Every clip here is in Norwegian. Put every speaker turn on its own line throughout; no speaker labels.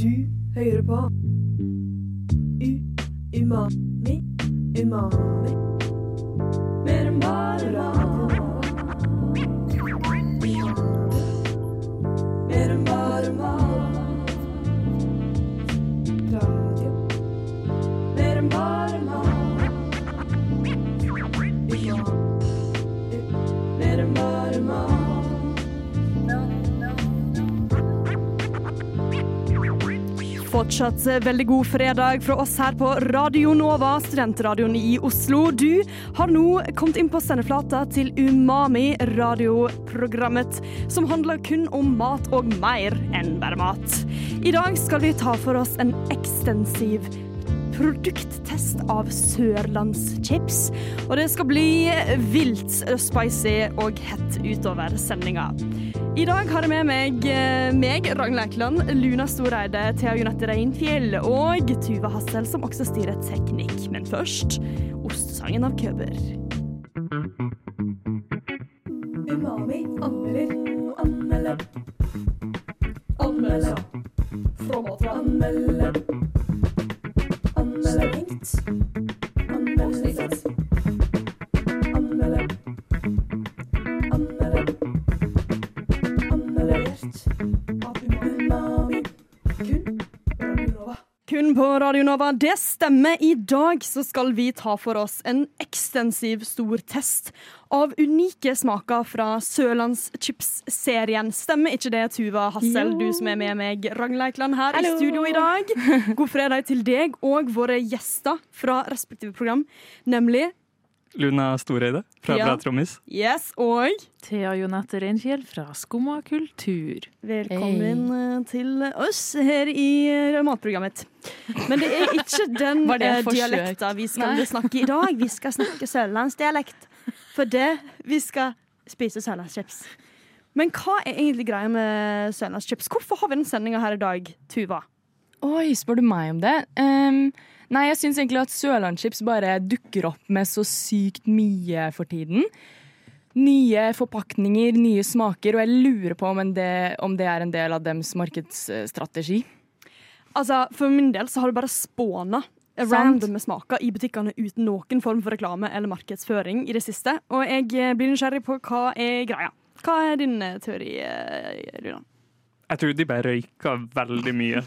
Du hører på. U Umami Umami
Fortsatt veldig god fredag fra oss her på Radio Nova, studentradioen i Oslo. Du har nå kommet inn på sendeflata til Umami, radioprogrammet som handler kun om mat og mer enn bare mat. I dag skal vi ta for oss en ekstensiv produkttest av sørlandschips. Og det skal bli vilt spicy og hett utover sendinga. I dag har jeg med meg eh, meg, Ragnhild Eikeland, Luna Storeide, Thea Junette Reinfjell og Tuva Hassel, som også styrer teknikk. Men først ostesangen av Køber.
Umami anmelder, anmelde. Anmelde. Fra Anmelde. Anmelder.
På Radio Nova. Det stemmer. I dag så skal vi ta for oss en ekstensiv, stor test av unike smaker fra Sørlandschips-serien. Stemmer ikke det, Tuva Hassel,
Jo.
du som er med meg, Ragnhild Eikland, her
Hallo.
i studio i dag? God fredag til deg og våre gjester fra respektive program, nemlig
Luna Storeide fra
Ja.
Bra Trommis.
Yes og
Thea Jonette Reinfjell fra Skumma kultur.
Velkommen hey. til oss her i eh, matprogrammet. Men det er ikke den eh, dialekta vi skal
Nei.
snakke i dag. Vi skal snakke sørlandsdialekt. For det vi skal spise sørlandschips. Men hva er egentlig greia med sørlandschips? Hvorfor har vi den sendinga her i dag, Tuva?
Oi, spør du meg om det? Ehm, nei, jeg syns egentlig at Sørlandschips bare dukker opp med så sykt mye for tiden. Nye forpakninger, nye smaker, og jeg lurer på om, en det, om det er en del av dems markedsstrategi.
Altså, For min del så har det bare spåna randome smaker i butikkene uten noen form for reklame eller markedsføring i det siste. Og jeg eh, blir nysgjerrig på hva er greia. Hva er din eh, teori, eh, Runa?
Jeg tror de bare røyka veldig mye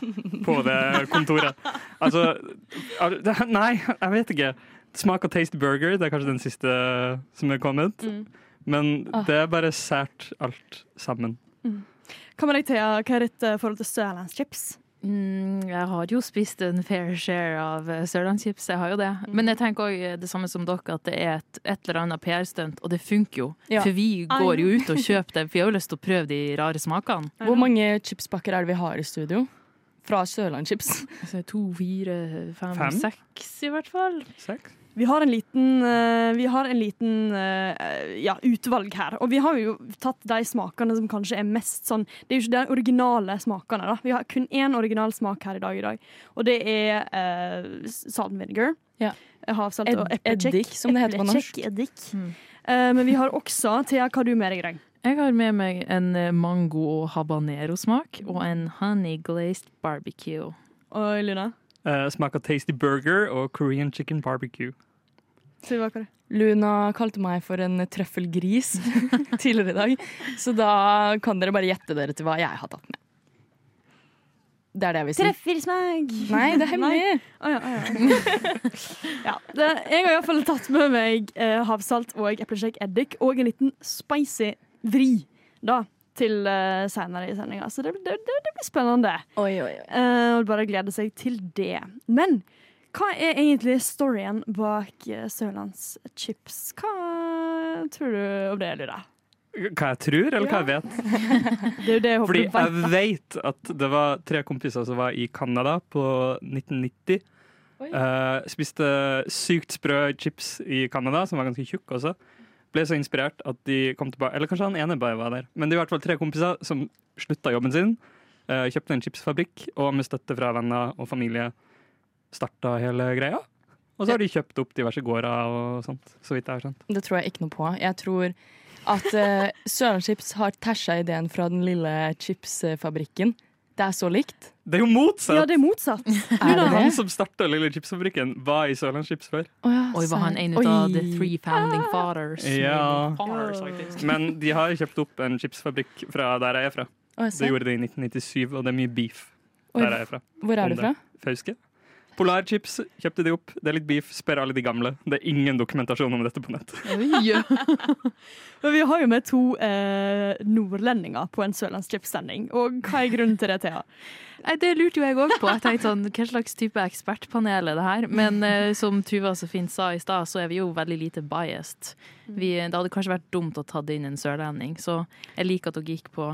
på det kontoret. Altså Nei, jeg vet ikke. Smak og taste burger, det er kanskje den siste som er kommet.
Mm.
Men
Ah.
det er bare sært alt sammen.
Hva med deg, Thea? Hva er ditt eh, forhold til sørlandschips?
Mm, jeg har jo spist en fair share av eh, sørlandschips, jeg har jo det. Men jeg tenker òg det samme som dere, at det er et, et eller annet PR-stunt, og det funker jo.
Ja.
For vi går jo ut og kjøper det, for vi har jo lyst til å prøve de rare smakene.
Hvor mange chipspakker er det vi har i studio? Fra Sørlandschips.
Altså, to, fire, fem,
Fem?
seks i hvert fall.
Seks?
Vi har en liten, eh, vi har en liten eh, ja, utvalg her. Og vi har jo tatt de smakene som kanskje er mest sånn Det er jo ikke de originale smakene. da. Vi har kun én original smak her i dag, i dag. og det er uh, salt and vinegar.
Ja.
Havsalt og
Ed-
eplekjekk.
eddik, som det heter på norsk.
Eddik.
Mm.
Eh, men vi har også Thea, hva har du med deg i dag?
Jeg har med meg en eh, mango- og habanero-smak, og en honey glazed barbecue.
Og Luna?
Uh, smak av tasty burger og Korean chicken barbecue.
Si, hva det?
Luna kalte meg for en trøffelgris tidligere i dag, så da kan dere bare gjette dere til hva jeg har tatt med. Det er det jeg vil si.
Trøffelsmak!
Nei, det er hemmelig.
Oh, ja, oh, ja. ja, det, jeg har iallfall tatt med meg eh, havsalt og eplekjekk eddik og en liten spicy vri da, til uh, senere i sendinga. Så det, det, det, det blir spennende.
Oi, oi, oi.
Uh, og bare glede seg til det. Men hva er egentlig storyen bak uh, Sørlandschips? Hva tror du om det, Lura?
Hva jeg tror, eller hva jeg vet?
Det er jo det jeg håper
Fordi
vet.
jeg vet at det var tre kompiser som var i Canada på 1990.
Oi.
Eh, spiste sykt sprø chips i Canada, som var ganske tjukke også. Ble så inspirert at de kom tilbake Eller kanskje han ene bare var der. Men det er i hvert fall tre kompiser som slutta jobben sin. eh, kjøpte en chipsfabrikk, og med støtte fra venner og familie starta hele greia. Og så har de kjøpt opp diverse gårder og sånt, så vidt jeg har skjønt.
Det tror jeg ikke noe på. Jeg tror at uh, Sørlandschips har tæsja ideen fra den lille chipsfabrikken Det er så likt.
Det er jo motsatt!
Ja, det er motsatt.
Er det
Han som starta Lille Chipsfabrikken, var i Sørlandschips før.
Oh, ja,
Oi, var han en av the three founding fathers?
Ja.
Fathers.
Men de har kjøpt opp en chipsfabrikk fra der jeg er fra.
Å,
Det gjorde de i 1997, og det er mye beef
Oi,
der jeg er fra.
Hvor er du fra?
Fauske. Polarchips kjøpte de opp. Det er litt beef. Spør alle de gamle. Det er ingen dokumentasjon om dette på nett.
Men vi har jo med to eh, nordlendinger på en Sørlandschips-sending. Og hva er grunnen til det, Thea?
Nei, det lurte jo jeg òg på. Jeg tenkte sånn, Hva slags type ekspertpanel er det her? Men eh, som Tuva så fint sa i stad, så er vi jo veldig lite biased. Vi, det hadde kanskje vært dumt å ta inn en sørlending, så jeg liker at dere gikk på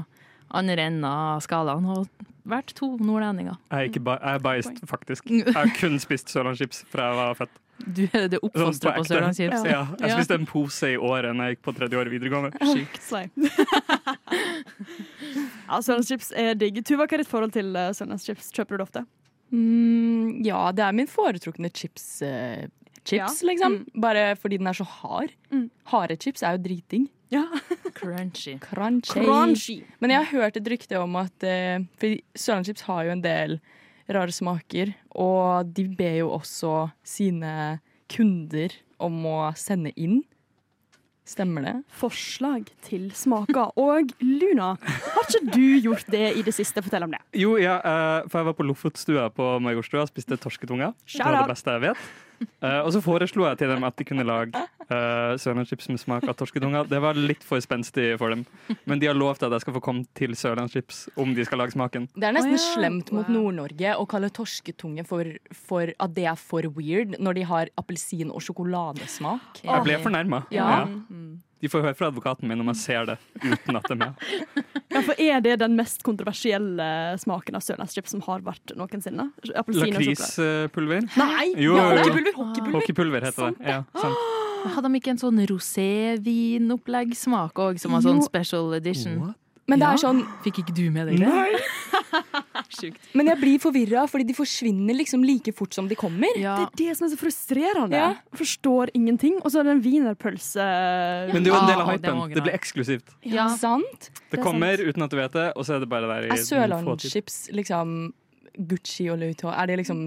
andre enden av skalaen og vært to nordlendinger.
Jeg er, ikke jeg er biased, faktisk. Jeg har kun spist sørlandschips fra jeg var født.
Du er det
Sånn
oppfostra på sørlandschips.
Ja, jeg spiste en pose i året når jeg gikk på tredje år videregående.
Sykt.
Slay. ja, Sørlandschips er digg. Tuva, hva er ditt forhold til uh, Sørlandschips? Kjøper du det ofte?
Mm, ja, det er min foretrukne chips. eh, chips, liksom. Bare fordi den er så hard.
Mm.
Harde chips er jo driting.
Ja.
Crunchy.
Crunchy.
Crunchy.
Men jeg har hørt et rykte om at uh, For Sørlandschips har jo en del rare smaker, og de ber jo også sine kunder om å sende inn. Stemmer det?
Forslag til smaker. Og Luna, har ikke du gjort det i det siste? Fortell om det.
Jo, ja, eh, for jeg var på Lofotstua på Majorstua og spiste torsketunga. Det var det beste jeg vet. Eh, og så foreslo jeg til dem at de kunne lage uh, sørlandschips med smak av torsketunga. Det var litt for spenstig for dem, men de har lovt at jeg skal få komme til sørlandschips om de skal lage smaken.
Det er nesten
oh, ja,
slemt mot. Nord-Norge å kalle torsketunge for, for at det er for weird, når de har appelsin- og sjokoladesmak.
Jeg ble fornærma.
Ja.
De får høre fra advokaten min om jeg ser det uten at det er med.
Ja, for Er det den mest kontroversielle smaken av sørlandschips som har vært noensinne?
Lakrispulver.
Nei!
Jo,
ja,
jo, jo.
hockeypulver, hockeypulver.
Hockeypulver heter det. Ja, sant.
Hadde de ikke en sånn rosévinoppleggsmak òg, som var sånn special edition?
Men det
Ja.
er sånn
Fikk ikke du med deg det? Sjukt.
Men jeg blir forvirra, fordi de forsvinner liksom like fort som de kommer.
Ja.
Det er det som er så frustrerende.
Ja.
Forstår ingenting. Og så er det en wienerpølse
Men det er jo en del av
Ah, det
hypen. Det blir eksklusivt.
Ja.
Sant?
Det
Det er
kommer
sant.
uten at du vet det, og så er det bare der i
Er. Sørlandschips liksom Gucci og Louis Vuitton? Er det liksom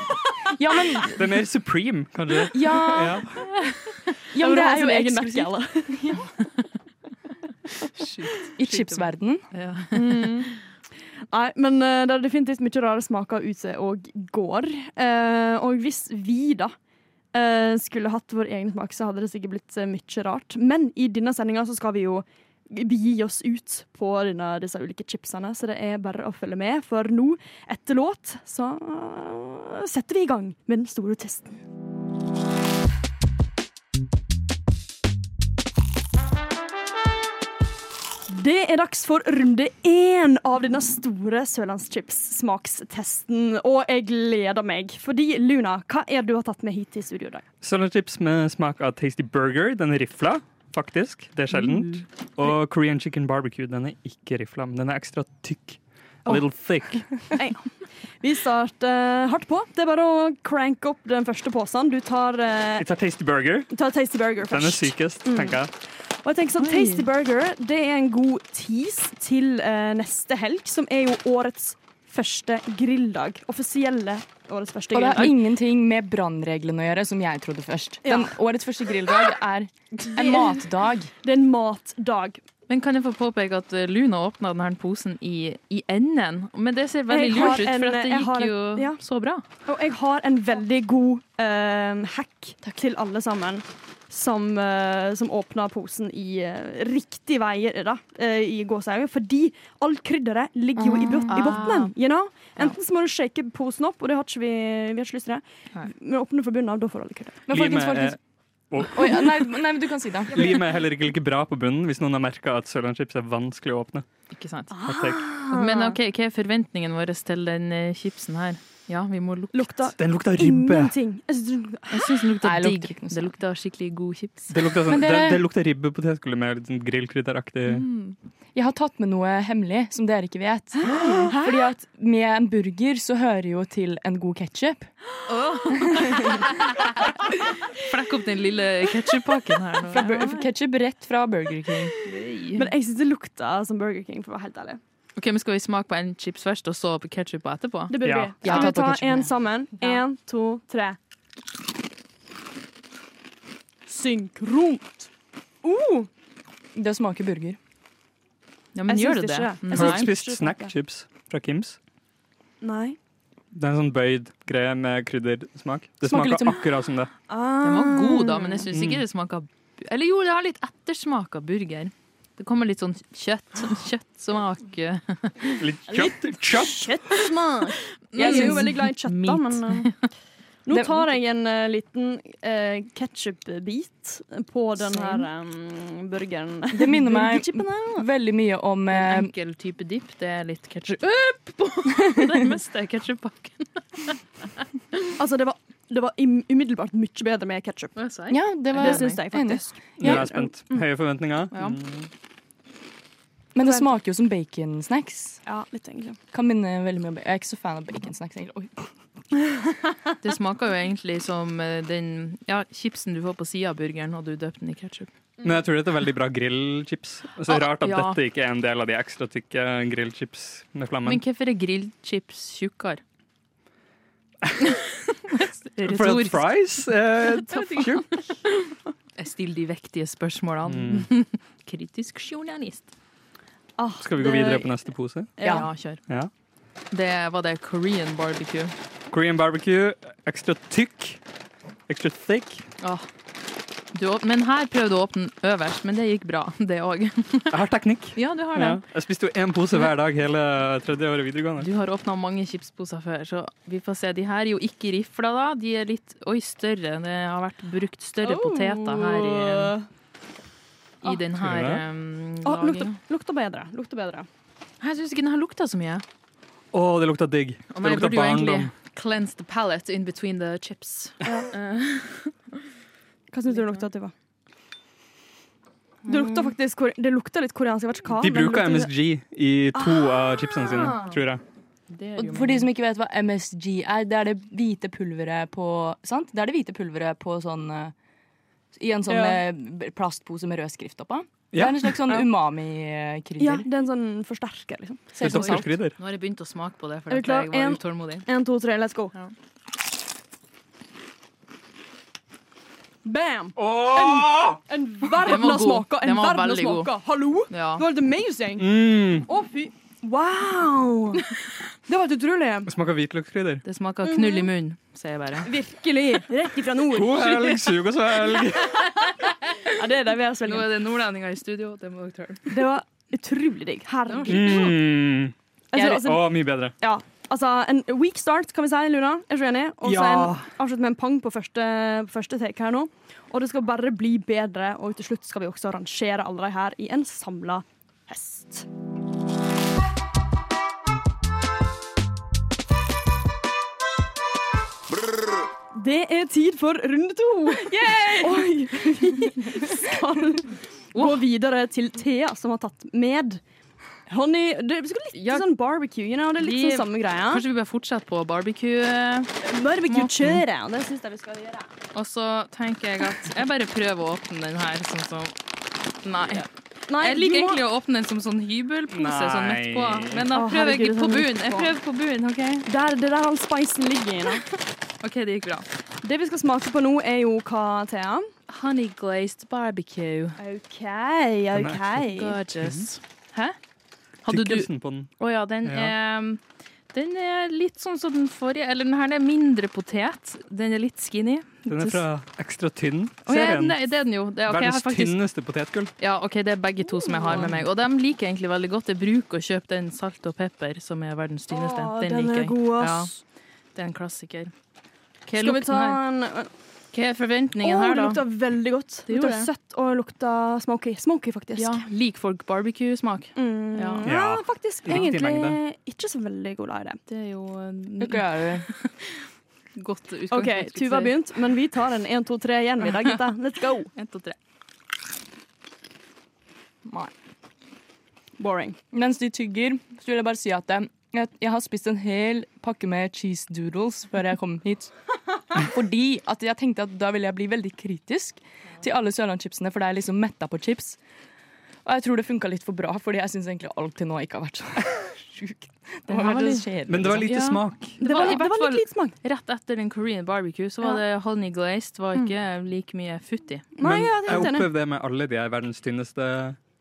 Ja, men,
Det er mer Supreme, kanskje.
ja,
Ja.
ja, men det er jo
egen
eksklusivt
merkegale.
i chipsverdenen.
Ja.
Nei, men eh, det er definitivt mye rare smaker ute og går. Eh, og hvis vi da eh, skulle hatt vår egen smak, så hadde det sikkert blitt mye rart. Men i denne sendinga så skal vi jo begi oss ut på denne, disse ulike chipsene, så det er bare å følge med. For nå, etter låt, så setter vi i gang med den store testen. Det er dags for runde én av denne store sørlandschips-smakstesten. Og jeg gleder meg, fordi Luna, hva er det du har tatt med hit til studio i dag?
Sørlandschips med smak av tasty burger. Den er rifla, faktisk. Det er sjeldent. Og Korean chicken barbecue. Den er ikke rifla, men den er ekstra tykk. A little thick.
Vi starter hardt på. Det er bare å crank opp den første posen. Du tar, uh,
Vi tar tasty burger.
tar Tasty Burger først.
Den er sykest, tenker jeg.
Og jeg tenker sånn, Tasty Burger det er en god tease til uh, neste helg, som er jo årets første grilldag. Offisielle årets første grilldag.
Og det har ingenting med brannreglene å gjøre, som jeg trodde først.
Ja.
Den, årets første grilldag er en matdag.
Det er en matdag.
Men kan jeg få påpeke at eh, Luna åpna denne posen i, i enden? Men det ser veldig lurt ut, for at det
jeg har
gikk
en-
jo
ja.
så bra.
Og jeg har en veldig god uh, hack til alle sammen. Som, uh, som åpna posen i uh, riktig vei da, eh, i gåseøyne. Fordi alt krydderet ligger jo i, bot i
Ah.
bunnen. You know? Enten så må du shake posen opp, og det har ikke vi, vi har ikke lyst til det.
Nei.
Men åpne for bunnen av, da får du alle krydderet.
Men folkens, folkens
er, oh,
ja, nei, nei, men du kan si det.
limet er heller ikke like bra på bunnen hvis noen har merka at sørlandschips er vanskelig å åpne.
Ikke sant?
Ah.
Men ok, hva er forventningen vår til den eh, chipsen her? Ja, vi må lukte.
Lukta
Den lukta ribbe.
ingenting. Jeg
syns den lukta digg. Det
sånn.
lukta skikkelig god chips.
Det lukta, sånn,
det...
det, det lukta ribbepotetgull med litt sånn grillkrydderaktig
Mm.
Jeg har tatt med noe hemmelig som dere ikke vet. Fordi at med en burger så hører jo til en god ketsjup.
Flekk opp den lille ketsjuppakken her nå.
Ketsjup rett fra Burger King.
Men jeg syns det lukta som Burger King, for å være helt ærlig.
Ok, men Skal vi smake på en chips først, og så på ketsjup etterpå?
Det burde
Ja.
vi. Skal vi
ta én
sammen? Én, to, tre. Synkront. Uh,
Det smaker burger.
Ja, men
Jeg
gjør det det?
ikke.
Har du spist snackchips fra Kims?
nei.
Det er en sånn bøyd greie med kryddersmak. Det
Smaker
smaker
som-
akkurat som det.
Den var god, da, men jeg syns ikke
Mm.
det smaker Eller jo, det har litt ettersmak av burger. Det kommer litt sånn kjøtt. Sånn kjøttsmak.
Litt kjøtt. kjøtt.
Kjøttsmak.
Jeg
Jeg er jo veldig glad i kjøtt, da, men eh, Nå tar jeg en uh, liten uh, ketsjup-bit på den her um, burgeren.
Det minner meg veldig mye om eh,
Enkel type dipp. Det er litt ketsjup på den meste ketsjuppakken.
Altså, det var, det var umiddelbart mye bedre med ketsjup.
Ja, det var
Det syns jeg faktisk.
Nå er jeg spent. Høye forventninger.
Ja.
Mm.
Men det smaker jo som baconsnacks.
Ja, litt egentlig.
Kan minne veldig mye om Jeg er ikke så fan av baconsnacks. egentlig. Oi.
Det smaker jo egentlig som eh, den ja, chipsen du får på sida av burgeren, og du døper den i ketsjup.
Men jeg tror dette er veldig bra grillchips. Så
Ah,
rart at
ja.
dette ikke er en del av de ekstra tykke grillchips med flammen.
Men hvorfor er grillchips tjukkere?
For at fries er tjukk.
Jeg stiller de vektige spørsmålene.
Mm.
Kritisk journalist.
Ah,
Skal vi gå videre på neste pose?
Ja,
Ja.
kjør.
Ja.
Det var det Korean barbecue.
Korean barbecue. Ekstra tykk. Ekstra thick.
Åh. Du, men her prøvde du å åpne øverst, men det gikk bra, det òg.
Jeg har teknikk.
Ja, du har det.
Ja. Jeg spiste jo én pose hver dag hele tredje året videregående.
Du har åpna mange chipsposer før, så vi får se. De her er jo ikke rifla, da. De er litt oi, større. Det har vært brukt større poteter her i, i den her um,
dagen. Oh,
lukter,
lukter bedre. Lukter bedre.
Jeg syns ikke den her lukta så mye.
Å, det lukta digg. Det
jeg
lukta
burde jo egentlig
barndom.
cleanse the palate in between the chips. Ja.
Hva syns du det lukta Tuva? Det lukta faktisk Det lukta litt koreansk. Jeg vet ikke hva.
De bruker MSG i to av chipsene sine, tror jeg.
Og for de som ikke vet hva MSG er, det er det hvite pulveret på Sant? Det er det hvite pulveret på sånn eh, I en sånn
Ja.
eh, plastpose med rød skrift oppå. Det er en slags sånn umami-krydder.
Ja, det er en sånn forsterker, liksom.
Ser ut som salt.
Nå har jeg begynt å smake på det, for
Er du
at
klar?
jeg var
En-
utålmodig.
Én, to, tre, let's go.
Ja.
Bam!
Åh!
En
Den
verden
var
av
god.
smaker! En
Den var
verden av
veldig god.
smaker! Hallo!
Ja.
Det var helt amazing!
Mm.
Å, fy Wow! Det var helt utrolig.
Det smaker hvitløkskrydder.
Det smaker knull i munnen, sier jeg bare.
Virkelig. Rett ifra nord.
God helg, sug oss helg.
Ja, det er det vi har
Nå er det nordlendinger i studio, det må dere tåle.
Det var utrolig digg. Herregud.
Mm.
Altså, altså,
Å, mye bedre.
ja. altså, en weak start, kan vi si, Luna. Er du enig? Og så
Ja.
med en pang på første, første take her nå. Og det skal bare bli bedre, og til slutt skal vi også rangere alle de her i en samla hest. Det er tid for runde to. Oi! Vi skal gå videre til Thea, som har tatt med Honey, det er litt
Ja.
sånn barbecue. You know? Det er litt
Vi-
sånn samme greia.
Kanskje vi bør fortsette på barbecue.
Barbecue-kjøret. Det syns jeg vi skal gjøre.
Og så tenker jeg at jeg bare prøver å åpne den her sånn som Nei.
Nei,
Jeg liker
må-
egentlig å åpne den som sånn hybelpose sånn midt på. Men da prøver jeg
herregud,
ikke på bunnen. Jeg prøver på bunnen, OK?
Der, det er der all spicen ligger.
OK, det gikk bra.
Det vi skal smake på nå, er jo hva, Thea?
Honey glazed barbecue.
OK, OK.
Gorgeous. Hæ? Hadde du
Tykkelsen på den.
Å ja, den
Ja.
er den er litt sånn som den forrige. Eller den her er mindre potet. Den er litt skinny.
Den er fra Ekstra
Å ja,
tynn-serien.
nei, det er den jo. Det, er- ok, jeg har
Verdens
faktisk,
tynneste potetgull.
ja, ok, det er begge to som jeg har med meg. Og de liker jeg egentlig veldig godt. Jeg bruker å kjøpe den salt og pepper, som er verdens tynneste.
Å,
den,
den
liker
er
jeg.
god, ass.
Det er en klassiker. Hva er,
Skal vi
lukten
ta
her?
en
Hva er forventningen
Å,
her,
det lukta veldig godt.
Det
Det
det.
søtt og lukta smoky. Smoky, faktisk.
Ja, Liker folk barbecue-smak?
Mm,
Ja.
ja. Faktisk egentlig ikke så veldig god i det.
Det er jo
det.
godt utgangspunkt.
OK, Tuva har begynt, men vi tar en 1, 2, 3 igjen, vi da, gutta. Let's go.
En, to, tre.
Nei.
Boring.
Mens de tygger, så vil jeg bare si at eh, jeg, jeg har spist en hel pakke med cheese doodles før jeg kom hit. Fordi at jeg tenkte at da ville jeg bli veldig kritisk til alle sørlandschipsene, for det er liksom metta på chips. Og jeg tror det funka litt for bra, fordi jeg syns egentlig alt til nå ikke har vært så sjukt. Det
her var litt-
kjedelig.
Men det var
liksom.
lite
Ja.
smak.
Det var,
var
det var litt lite smak.
Rett etter den Korean barbecue så var det honey glazed. Var ikke like mye futt i.
Men
ja,
jeg opplevde det med alle de verdens tynneste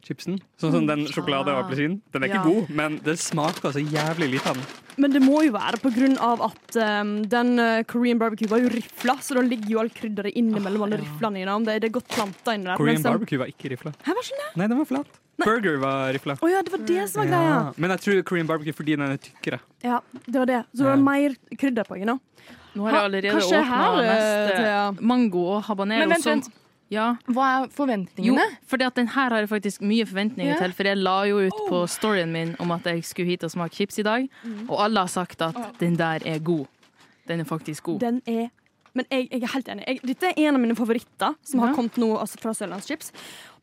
chipsen. Sånn som den sjokolade og
Ah.
appelsin. Den er ikke
Ja.
god, men det smaker så jævlig lite av den.
Men det må jo være på grunn av at um, den uh, Korean barbecue var jo rifla, så da ligger jo all krydderet innimellom alle
ja.
riflene i den. Det, det er godt planta inni der.
Korean
den-
barbecue var ikke rifla.
Hæ, var sånn det?
Nei, den var flat. Burger var rifla.
Oh, ja, det var det som var greia.
Ja. Men jeg tror Korean barbecue fordi den er tykkere.
Ja, det var det. Så det var
Ja.
mer krydder på den. da.
Nå har jeg allerede åpna
eh,
neste mango og habanero.
Men vent,
som-
vent.
Ja.
Hva er
Jo,
forventningene?
for den her har jeg faktisk mye forventninger
Ja.
til. For jeg la jo ut på storyen min om at jeg skulle hit og smake chips i dag. Og alle har sagt at den der er god. Den er faktisk god.
Den er Men jeg, jeg er helt enig. Jeg, dette er en av mine favoritter som har kommet nå altså fra Sørlandschips.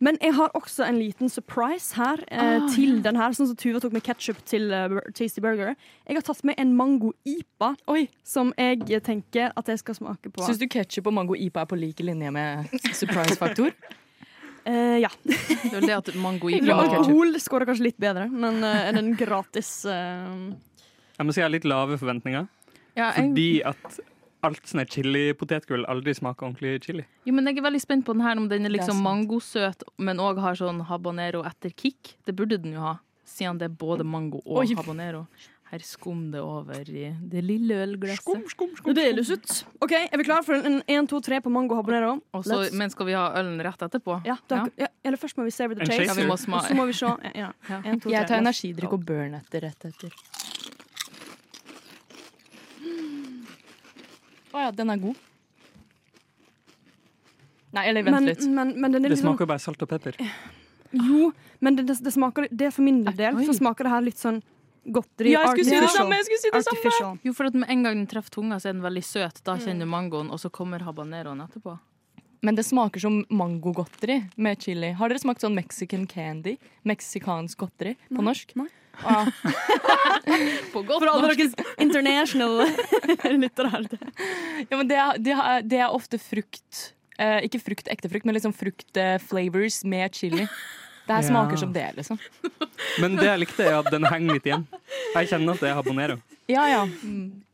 Men jeg har også en liten surprise her eh,
Ah,
til den her. Sånn som Tuva tok med ketsjup til uh, Tasty Burger. Jeg har tatt med en mango-ipa som jeg tenker at jeg skal smake på.
Syns du ketsjup og mango ipa er på like linje med surprise-faktor?
Uh, ja.
Det er det at mango ipa
og
ketchup.
Alkohol skårer kanskje litt bedre, men uh, er den gratis uh...
Jeg må si jeg har litt lave forventninger.
Ja, jeg,
Fordi at alt sånn her chili-potetgull aldri smaker ordentlig chili.
jo, men jeg er veldig spent på den her om den er
er
liksom mangosøt, men òg har sånn habanero etter kick. Det burde den jo ha, siden det er både mango og
Oi.
habanero. Her skum det over i det lille ølglasset.
Det deles ut. OK, er vi klare for en 1, 2, 3 på mango habanero? Også,
men skal vi ha ølen rett etterpå?
ja, da, ja. Eller først må vi savor the
taste
chase.
Ja, vi må
Og så må vi se. Ja,
Ja.
en, to,
Jeg tar
tre.
energidrikk og burn etter rett etter. Å ja, den er god. Nei, eller vent
Men,
litt.
men, men den er
Det
sånn
smaker jo bare salt og pepper.
Jo, men det, det, det smaker Det er for min del.
Oi.
Så smaker det her litt sånn godteri.
Ja, jeg skulle si det samme! Jeg skulle si det samme.
Jo, for at med en gang den treffer tunga, så er den veldig søt. Da kjenner du mangoen, og så kommer habaneroen etterpå.
Men det smaker som mangogodteri med chili. Har dere smakt sånn Mexican candy? Meksikansk godteri på norsk?
Nei.
Ah,
På godt
For alle deres international lyttere her.
ja, men det, er, det, er, det er ofte frukt. Eh, ikke frukt, ekte frukt, men liksom frukt-flavors med chili. Det her
Ja.
smaker som det, liksom.
Men det jeg likte, er at den henger litt igjen. Jeg kjenner at det er habanero.
Ja, ja.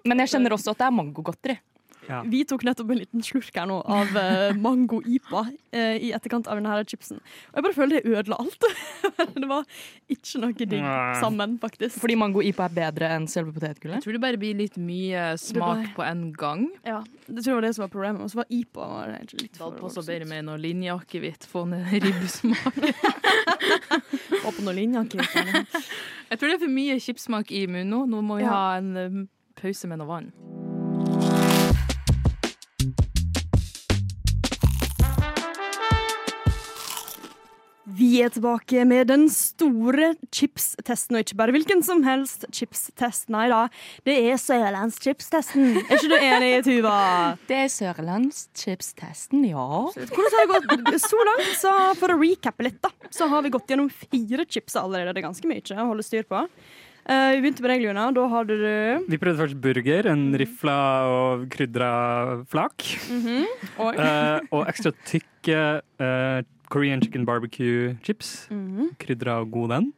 Men jeg kjenner også at det er mangogodteri.
Ja.
Vi tok nettopp en liten slurk her nå av eh, mango-ipa eh, i etterkant av denne chipsen. Og jeg bare føler det ødela alt. det var ikke noe digg sammen, faktisk.
Fordi mango-ipa er bedre enn selve
Jeg tror det bare blir litt mye smak
bare...
på en gang.
Ja, det tror jeg var det som var problemet. Og så var ipa var egentlig litt for Da
passa bedre med noe linjeakevitt. Få ned ribbesmaken.
Og på noen linjer.
Jeg tror det er for mye chipsmak i munnen nå. Nå må vi
Ja.
ha en um, pause med noe vann.
Vi er tilbake med den store chipstesten, og ikke bare hvilken som helst chipstest. Nei da, det er Sørlandschipstesten. Er ikke du enig, Tuva?
Det er sørlandschipstesten, ja.
Hvordan har det gått så langt? Så for å recappe litt, da, så har vi gått gjennom fire chips allerede. Det er ganske mye å holde styr på. Eh, vi begynte med deg, Luna. Da hadde du
Vi prøvde først burger, en rifla og krydra flak.
Mm
-hmm. og ekstra tykke eh, Korean chicken barbecue chips.
Mhm.
Krydra og god den.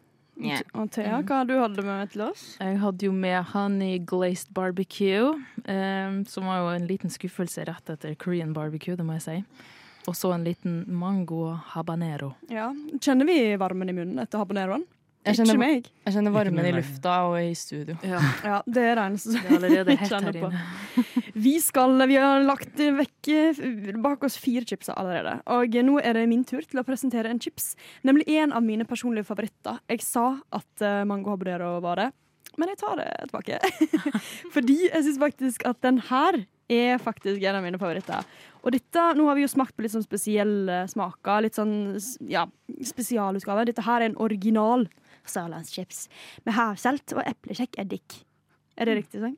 Og Thea, hva du hadde med til oss?
Jeg hadde jo med honey glazed barbecue, um, som var jo en liten skuffelse rett etter Korean barbecue, det må jeg si. Og så en liten mango habanero.
Ja, Kjenner vi varmen i munnen etter habaneroen?
Jeg kjenner,
meg.
jeg kjenner varmen i lufta og i studio.
Ja,
Ja, Det er det eneste
som er allerede hett
kjenner
her
på.
inne.
Vi skal, vi har lagt vekk bak oss fire chips allerede. Og nå er det min tur til å presentere en chips. Nemlig en av mine personlige favoritter. Jeg sa at eh, mango habanero var det, men jeg tar det tilbake. Fordi jeg syns faktisk at den her er faktisk en av mine favoritter. Og dette, nå har vi jo smakt på litt sånn spesielle smaker. Litt sånn ja, spesialutgave. Dette her er en original sørlandschips med havsalt og eplekjekk eddik. Er det riktig sang?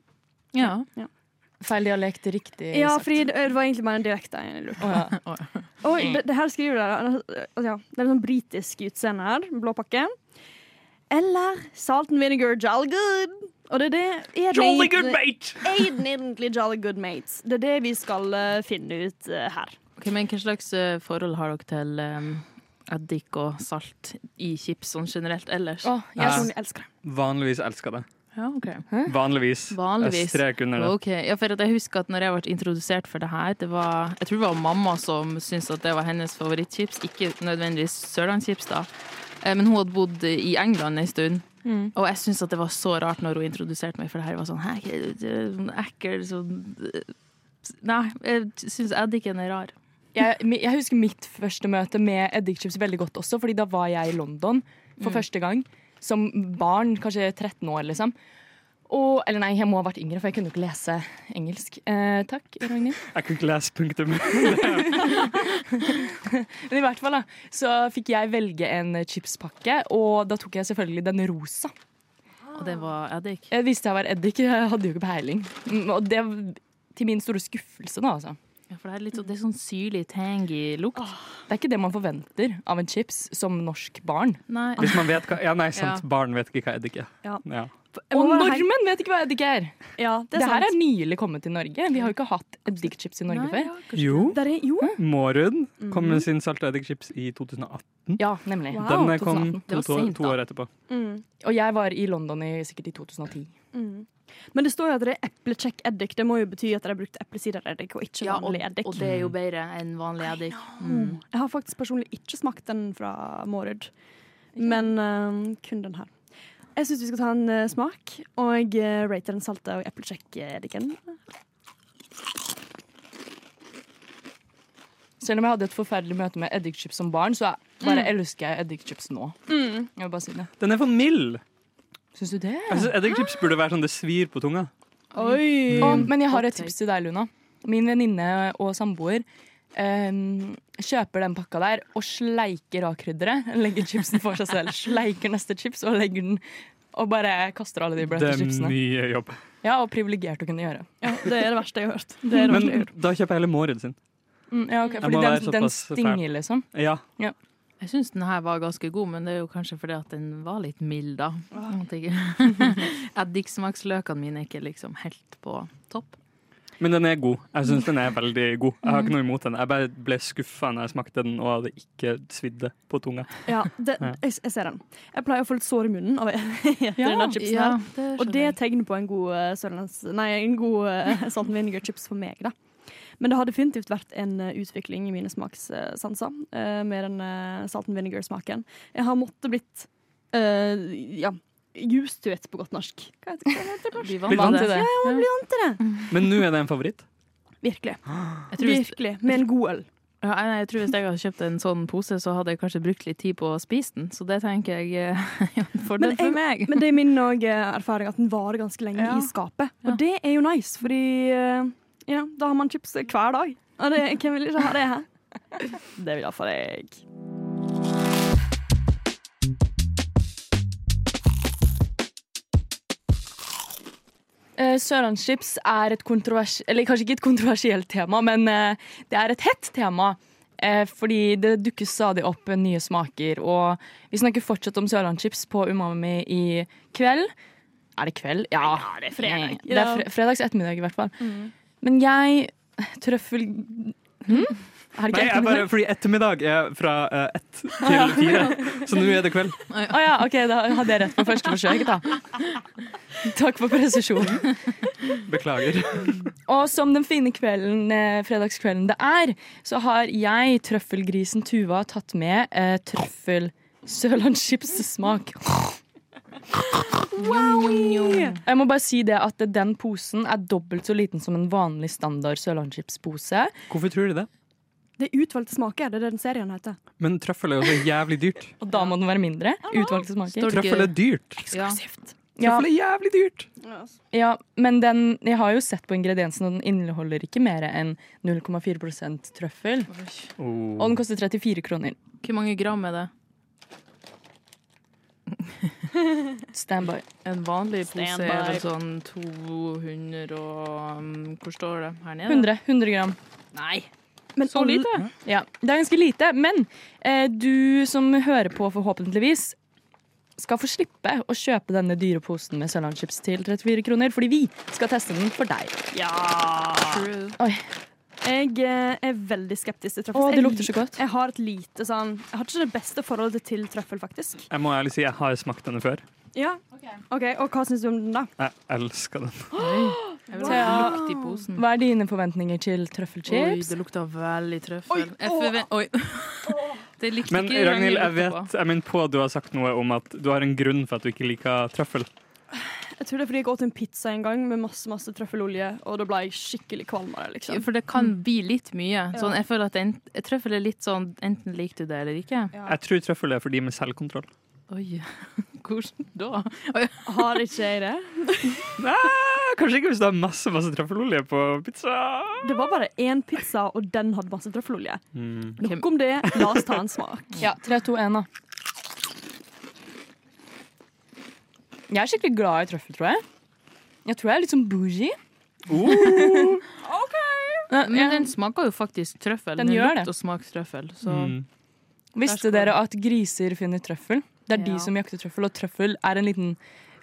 Ja.
Feil dialekt, riktig
Ja,
sagt.
fordi det det var egentlig bare en en jeg lurte
Å, ja.
Oi, det, det her skriver dere altså, ja, Det er en sånn britisk utseende her. Blå pakke. Eller salt and vinegar jolly good. Og det er det er Jolly egentlig-
mate!
Aiden den egentlig jolly good mates. Det er det vi skal uh, finne ut uh, her.
Ok, men Hva slags uh, forhold har dere til um, eddik og salt i chips sånn generelt ellers.
Å,
Jeg
Ja.
personlig elsker det.
Vanligvis elsker det.
Ja, ok.
Vanligvis.
Vanligvis.
Strek under det.
Okay. ja, for at jeg husker at når jeg ble introdusert for det her, det var, jeg tror det var mamma som syntes at det var hennes favorittchips, ikke nødvendigvis Sørlandschips da, Eh, men hun hadde bodd i England en stund,
Mm.
og jeg syntes det var så rart når hun introduserte meg, for det her var sånn, hæ, er er sånn ekkel, sånn, nei, jeg syns eddiken er rar.
Jeg, jeg husker mitt første møte med eddikchips veldig godt også, fordi da var jeg i London for første gang. Som barn, kanskje 13 år, liksom. Og, eller nei, jeg må ha vært yngre, for jeg kunne jo ikke lese engelsk. Eh, takk, Ragnhild.
Jeg kunne ikke lese punktum.
Men i hvert fall da, så fikk jeg velge en chipspakke, og da tok jeg selvfølgelig den rosa.
Og det var eddik.
Jeg visste jeg var eddik, jeg hadde jo ikke peiling. Mm, Og det til min store skuffelse, da, altså.
Ja, for det er litt sånn, det er sånn syrlig, tangy lukt.
Det er ikke det man forventer av en chips som norsk barn.
Nei,
Hvis man vet hva Ja, nei, sant.
Ja.
Barn vet ikke hva eddik er.
Ja.
Ja.
Og nordmenn vet ikke hva eddik er!
Ja, det
Det
er
her
sant.
er nylig kommet til Norge. Vi har jo ikke hatt eddikchips i Norge
Nei,
før.
ja,
Jo,
Der er, jo.
Mårud kom med sin salte eddikchips i 2018.
Ja, nemlig.
Wow.
Den eh, kom
2018.
Det var
to,
sent,
to
da.
år etterpå.
Mm.
Og jeg var i London i, sikkert i 2010.
Mm. Men det står jo at det er eplekjekk-eddik. Det må jo bety at de har brukt eplesidereddik og ikke
Ja, og,
vanlig eddik.
og det er jo bedre enn vanlig eddik. Mm.
Jeg har faktisk personlig ikke smakt den fra Mårud, men uh, kun den her. Jeg syns vi skal ta en uh, smak, og uh, rate den salte og eplekjekk-eddiken.
Selv om jeg hadde et forferdelig møte med eddikchips som barn, så bare elsker jeg eddikchips nå. Jeg vil bare si det.
Den er for mild!
Syns du det?
Jeg synes Eddikchips burde være sånn det svir på tunga.
Oi!
Å, men jeg har et tips til deg, Luna. Min venninne og samboer um, kjøper den pakka der og sleiker av krydderet. Legger chipsen for seg selv. Sleiker neste chips og legger den og bare kaster alle de
Det er mye jobb.
Ja, og privilegert å kunne gjøre.
Ja, det er det verste jeg har hørt. Det er det
Men
jeg har hørt.
da kjøper jeg heller Mårud sin.
Mm, ja, ok, Fordi den, den stinger, liksom.
Ja. Ja.
Jeg syns den her var ganske god, men det er jo kanskje fordi at den var litt mild, da. Eddiksmaksløkene mine er ikke liksom helt på topp.
Men den er god. Jeg syns den er veldig god. Jeg har ikke noe imot den. Jeg bare ble skuffa når jeg smakte den og det ikke svidde på tunga.
Ja, det, jeg, jeg ser den. Jeg pleier å få litt sår i munnen av ja, denne chipsen her.
det
Og det er tegn på en god uh, sørlands... Nei, en god uh, salt vinegar-chips for meg, da. Men det har definitivt vært en uh, utvikling i mine smakssanser uh, med den uh, salt and vinegar-smaken. Jeg har måttet blitt uh, ja, used to it på godt norsk. Hva heter det? på norsk?
Blir
vant
Vant
til
Ja,
det.
blir
Vant til det.
Men nå er det en favoritt.
Virkelig.
Jeg tror,
Virkelig. Med en god øl.
ja, nei, jeg tror hvis jeg hadde kjøpt en sånn pose, så hadde jeg kanskje brukt litt tid på å spise den. Så det tenker jeg eh, er en fordel for meg.
Men det er min erfaring at den varer ganske lenge
Ja.
i skapet. Og
Ja.
det er jo nice, fordi ja, da har man chips hver dag. Og det, hvem vil ikke ha det her? Det vil iallfall jeg.
Eh, Sørlandschips er et kontroversielt Eller kanskje ikke et kontroversielt tema, men eh, det er et hett tema. Eh, fordi det dukker stadig opp nye smaker, og vi snakker fortsatt om sørlandschips på Umami i kveld. Er det kveld? Ja,
det er fredag.
Det er fredags ettermiddag, i hvert fall. Men jeg Trøffel... Hm? Er det
Nei,
ikke
jeg bare, fordi ettermiddag er fra uh, ett til fire, så nå er det kveld.
Å ja, OK, da hadde jeg rett på første forsøk, da. Takk for presisjonen.
Beklager.
Og som den fine kvelden, eh, fredagskvelden det er, så har jeg, trøffelgrisen Tuva, tatt med eh, trøffel sørlandschips-smak. Jeg må bare si det at den posen er dobbelt så liten som en vanlig standard sørlandschips-pose.
Hvorfor tror du det?
Det er utvalgte smaker. Det er det den serien heter.
Men trøffel er jo så jævlig dyrt.
Og da må den være mindre. Utvalgte smaker.
Trøffel er dyrt.
Eksklusivt.
Ja,
Trøffel er jævlig dyrt.
ja, men den, jeg har jo sett på ingrediensene, og den inneholder ikke mer enn 0,4 trøffel.
Oh.
Og den koster 34 kroner.
Hvor mange gram er det?
Standby.
En vanlig pose
Stand
er vel sånn 200 og um, Hvor står det her nede?
100, 100 gram.
Nei.
Men
Så lite?
Ja, det er ganske lite, men eh, du som hører på forhåpentligvis skal få slippe å kjøpe denne dyre posen med Sørlandschips til 34 kroner, fordi vi skal teste den for deg.
Ja!
True.
Oi.
Jeg eh, er veldig skeptisk til trøffel.
Å, det lukter så godt.
Jeg har et lite sånn Jeg har ikke det beste forholdet til trøffel, faktisk.
Jeg må ærlig si jeg har smakt denne før.
Ja, ok, Og hva syns du om den, da?
Jeg elsker den.
Jeg vil lukt i posen.
Hva er dine forventninger til
Oi,
trøffelchips?
det lukta veldig trøffel.
Oi,
Jeg forven- Oi. Det likte
Men
ikke
Ragnhild, jeg vet Jeg minner på at du har sagt noe om at du har en grunn for at du ikke liker trøffel.
Jeg tror det er fordi jeg åt en pizza en gang med masse masse trøffelolje, og da ble jeg skikkelig kvalm av det. liksom.
For det kan bli litt mye. Sånn, jeg føler at en, trøffel er litt sånn enten liker du det eller ikke.
Ja.
Jeg tror trøffel er for de med selvkontroll.
Oi, hvordan da?
Har ikke jeg det?
Nei, kanskje ikke hvis du har masse masse trøffelolje på pizza.
Det var bare én pizza, og den hadde masse trøffelolje.
Mm.
Nok om det. La oss ta en smak.
Ja, 3, 2, 1, da. Jeg er skikkelig glad i trøffel, tror jeg. Jeg tror jeg er litt sånn bougie.
Uh,
ok!
Men den smaker jo faktisk trøffel.
Den
Den,
gjør det.
og trøffel. Så
mm.
Visste
skal
dere at griser finner trøffel? Det er
Ja.
de som jakter trøffel, og trøffel er en liten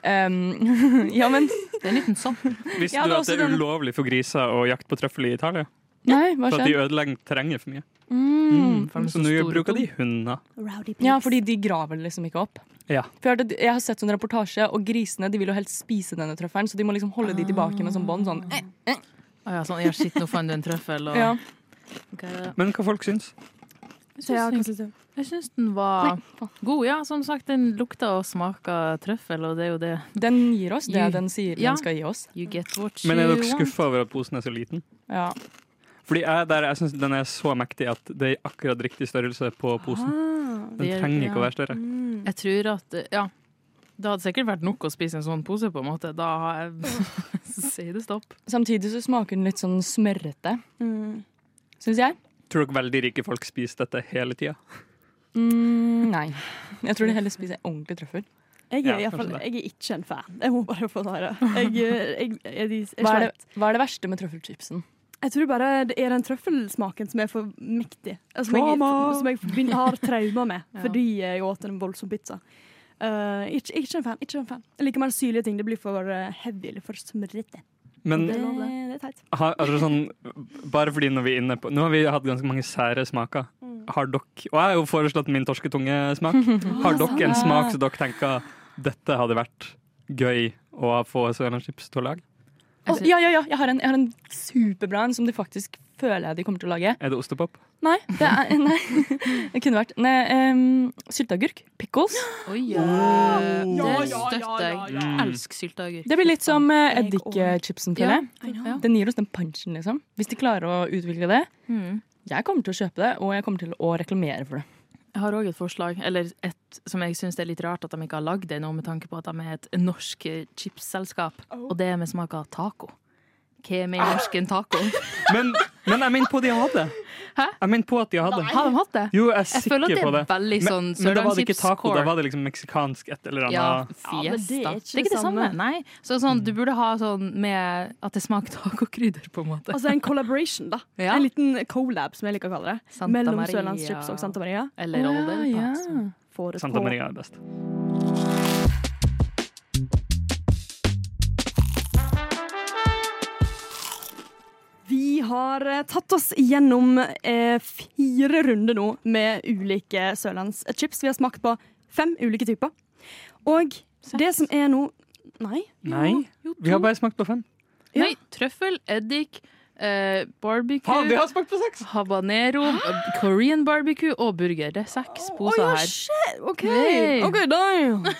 um, Ja, men
det er en liten sopp.
Visste
Ja,
du at det er ulovlig for griser å jakte på trøffel i Italia?
Nei, hva skjer?
For at de ødelegger terrenget for mye.
Mm.
For er
Så nå bruker de hunder.
Ja, fordi de graver liksom ikke opp.
Ja.
For jeg, har, jeg har sett sånn reportasje, og grisene de vil jo helst spise denne trøffelen, så de må liksom holde de tilbake med sånn bånd. Sånn. Eh,
ja, sånn, ja, shit, nå fant du en trøffel. Og,
Ja.
Okay.
Men hva folk syns?
Jeg syns den var
Nei,
god. Ja, som sagt, den lukta og smaka trøffel, og det er jo det.
Den gir oss det
you,
den sier
Ja.
den skal gi oss.
You get what
Men er dere skuffa over at posen er så liten?
Ja.
Fordi jeg, der, jeg syns den er så mektig at det er akkurat riktig størrelse på posen.
Ah.
Den
er-
trenger ikke å være større.
Mm.
Jeg tror at Ja. Det hadde sikkert vært nok å spise en sånn pose, på en måte. Da har jeg Sier det stopp.
Samtidig så smaker den litt sånn smørrete,
Mm.
syns jeg.
Tror dere veldig rike folk spiser dette hele tida?
Mm, nei. Jeg tror de heller spiser ordentlig trøffel.
Jeg, er, ja, fall- jeg er ikke en fan. Jeg må bare få det. Jeg, jeg, jeg, jeg, jeg,
Hva er, det, hva er det verste med trøffelchipsen?
Jeg tror bare det er den trøffelsmaken som er for mektig. Altså, Som jeg, som jeg forbind- har traumer med
Ja.
fordi jeg åt en voldsom pizza. Uh, ikke, ikke en fan. ikke en fan Jeg liker mer syrlige ting. Det blir for uh, heavy eller for smørrete.
Men
Det, det er teit.
har, altså sånn, bare fordi når vi er inne på Nå har vi hatt ganske mange sære smaker. Har dere, og jeg har jo foreslått min torsketungesmak. Har dere en smak som dere tenker dette hadde vært gøy å få sørlandschips til å lage?
Å, ja, ja, ja, jeg har en, jeg har en superbra en som de faktisk føler jeg de kommer til å lage.
Er det ostepop?
Nei, det er Nei, det kunne vært Nei, um, sylteagurk. Pickles.
Oi,
Ja,
det støtter jeg.
ja,
ja.
Elsker sylteagurk.
Det blir litt som eh, eddikchipsen, føler jeg. Den gir oss den punchen, liksom. Hvis de klarer å utvikle det.
Mm.
Jeg kommer til å kjøpe det, og jeg kommer til å reklamere for det.
Jeg har òg et forslag, eller et som jeg syns er litt rart at de ikke har lagd det nå, med tanke på at de er et norsk chipsselskap, og det er med smak av taco. Hva er med i norsken taco?
Men, men jeg mente på de hadde.
Hæ?
Jeg mente på at de hadde.
Har de hatt det?
Jo, jeg er
Jeg føler
sikker på
det veldig sånn
Men, men da var det ikke taco, da var det liksom meksikansk et eller
Ja,
annet.
Ja, men det
fiesta.
er ikke
det er ikke det samme.
samme.
Nei. Så sånn, du burde ha sånn med at det smaker tacokrydder, på en måte.
Altså en collaboration, da.
Ja.
En liten collab, som jeg liker å kalle det.
Santa
Mellom
Maria.
Sørlandschips og Santa Maria.
Eller
Å, ja, ja.
Får
Santa
på.
Maria er best.
Vi har eh, tatt oss gjennom eh, fire runder nå med ulike sørlandschips. Vi har smakt på fem ulike typer. Og det som er nå Nei.
Nei,
Jo,
vi har bare smakt på fem.
Nei, trøffel, eddik, eh, barbecue,
Faen, vi har smakt på seks!
habanero, korean barbecue og burger. Det er seks poser
ja,
her.
OK,
Hey.
ok, da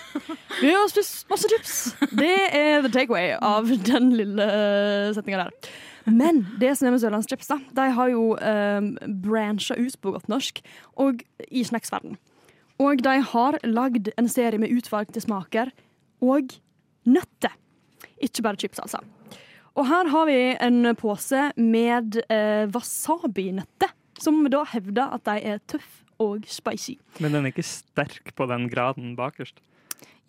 Vi har spist masse chips. Det er the takeaway av den lille setninga der. Men det som er med Sørlandschips, de har jo eh, brancha ut på godt norsk og i snacksverden. Og de har lagd en serie med utvalgte smaker og nøtter. Ikke bare chips, altså. Og her har vi en pose med eh, wasabi-nøtter, som da hevder at de er tøff og spicy.
Men den er ikke sterk på den graden bakerst.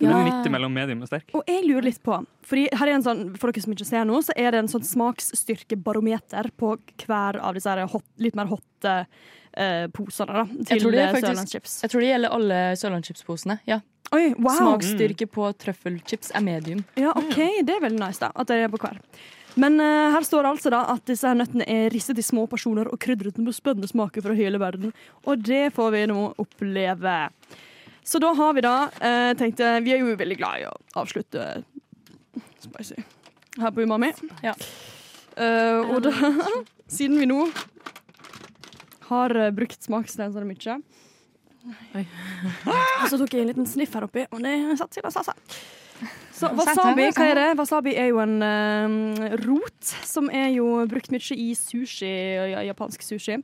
Den
Ja.
er midt imellom medium og sterk.
Og jeg lurer litt på fordi her er en sånn, For dere som ikke ser nå, så er det en sånn smaksstyrkebarometer på hver av disse hot, litt mer hotte uh, posene da, til
tror det
eh, Sørlandschips.
Jeg tror det gjelder alle sørlandschipsposene. Ja.
Oi, wow!
Smaksstyrke på trøffelchips er medium.
Ja, OK, det er veldig nice, da. At det er på hver. Men uh, her står det altså da at disse her nøttene er risset i små porsjoner og krydret med spennende smaker fra hele verden. Og det får vi nå oppleve. Så da har vi da eh, tenkt eh, Vi er jo veldig glad i å avslutte spicy her på Umami.
Ja.
Eh, og da, siden vi nå har eh, brukt smakslensene mye Og så tok jeg en liten sniff her oppi, og det satt seg, seg. Så wasabi, hva er det? Wasabi er jo en eh, rot som er jo brukt mye i sushi, japansk sushi.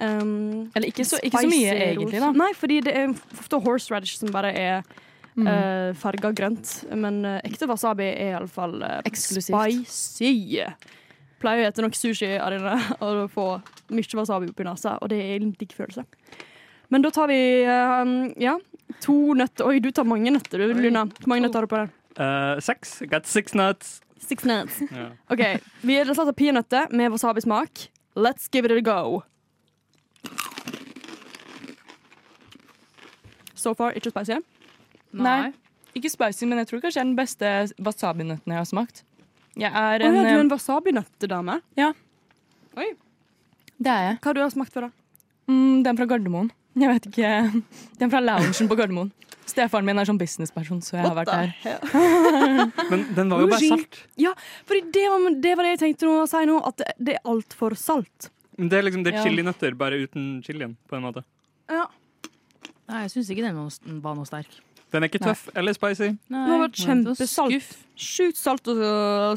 Um,
Eller ikke så, ikke så mye, egentlig, da.
Nei, fordi det er ofte horseradish som bare er
Mm.
uh, farga grønt. Men uh, ekte wasabi er iallfall uh,
Eksklusivt.
spicy. Pleier å spise nok sushi av og få mye wasabi oppi nesa, og det er en digg følelse. Men da tar vi uh, ja, to nøtter. Oi, du tar mange nøtter, du, Luna. Hvor mange nøtter har du på den?
Uh, seks. Got six nuts.
Six nuts.
Yeah.
OK. Vi har av peanøtter med wasabismak. Let's give it a go. So far, ikke spicy.
Nei. Ikke spicy, men jeg tror kanskje det er den beste wasabinøtten jeg har smakt. Jeg er
Å
en,
ja, du er
eh,
en wasabinøttedame.
Det er jeg.
Hva har du smakt før, da?
Mm, den fra Gardermoen. Jeg vet ikke. Den fra loungen på Gardermoen. Stefaren min er sånn businessperson, så jeg har vært der.
Men den var jo bare
salt.
salt.
for det var, det var det jeg tenkte å si nå, at det, det er altfor salt.
Men det er liksom det er chilinøtter, bare uten chilien, på en måte.
Ja.
Nei, jeg syns ikke den var noe- sterk.
Den er ikke
Nei.
tøff eller spicy.
Nei,
Det var
vært
kjempesalt.
skuff.
Sjukt salt og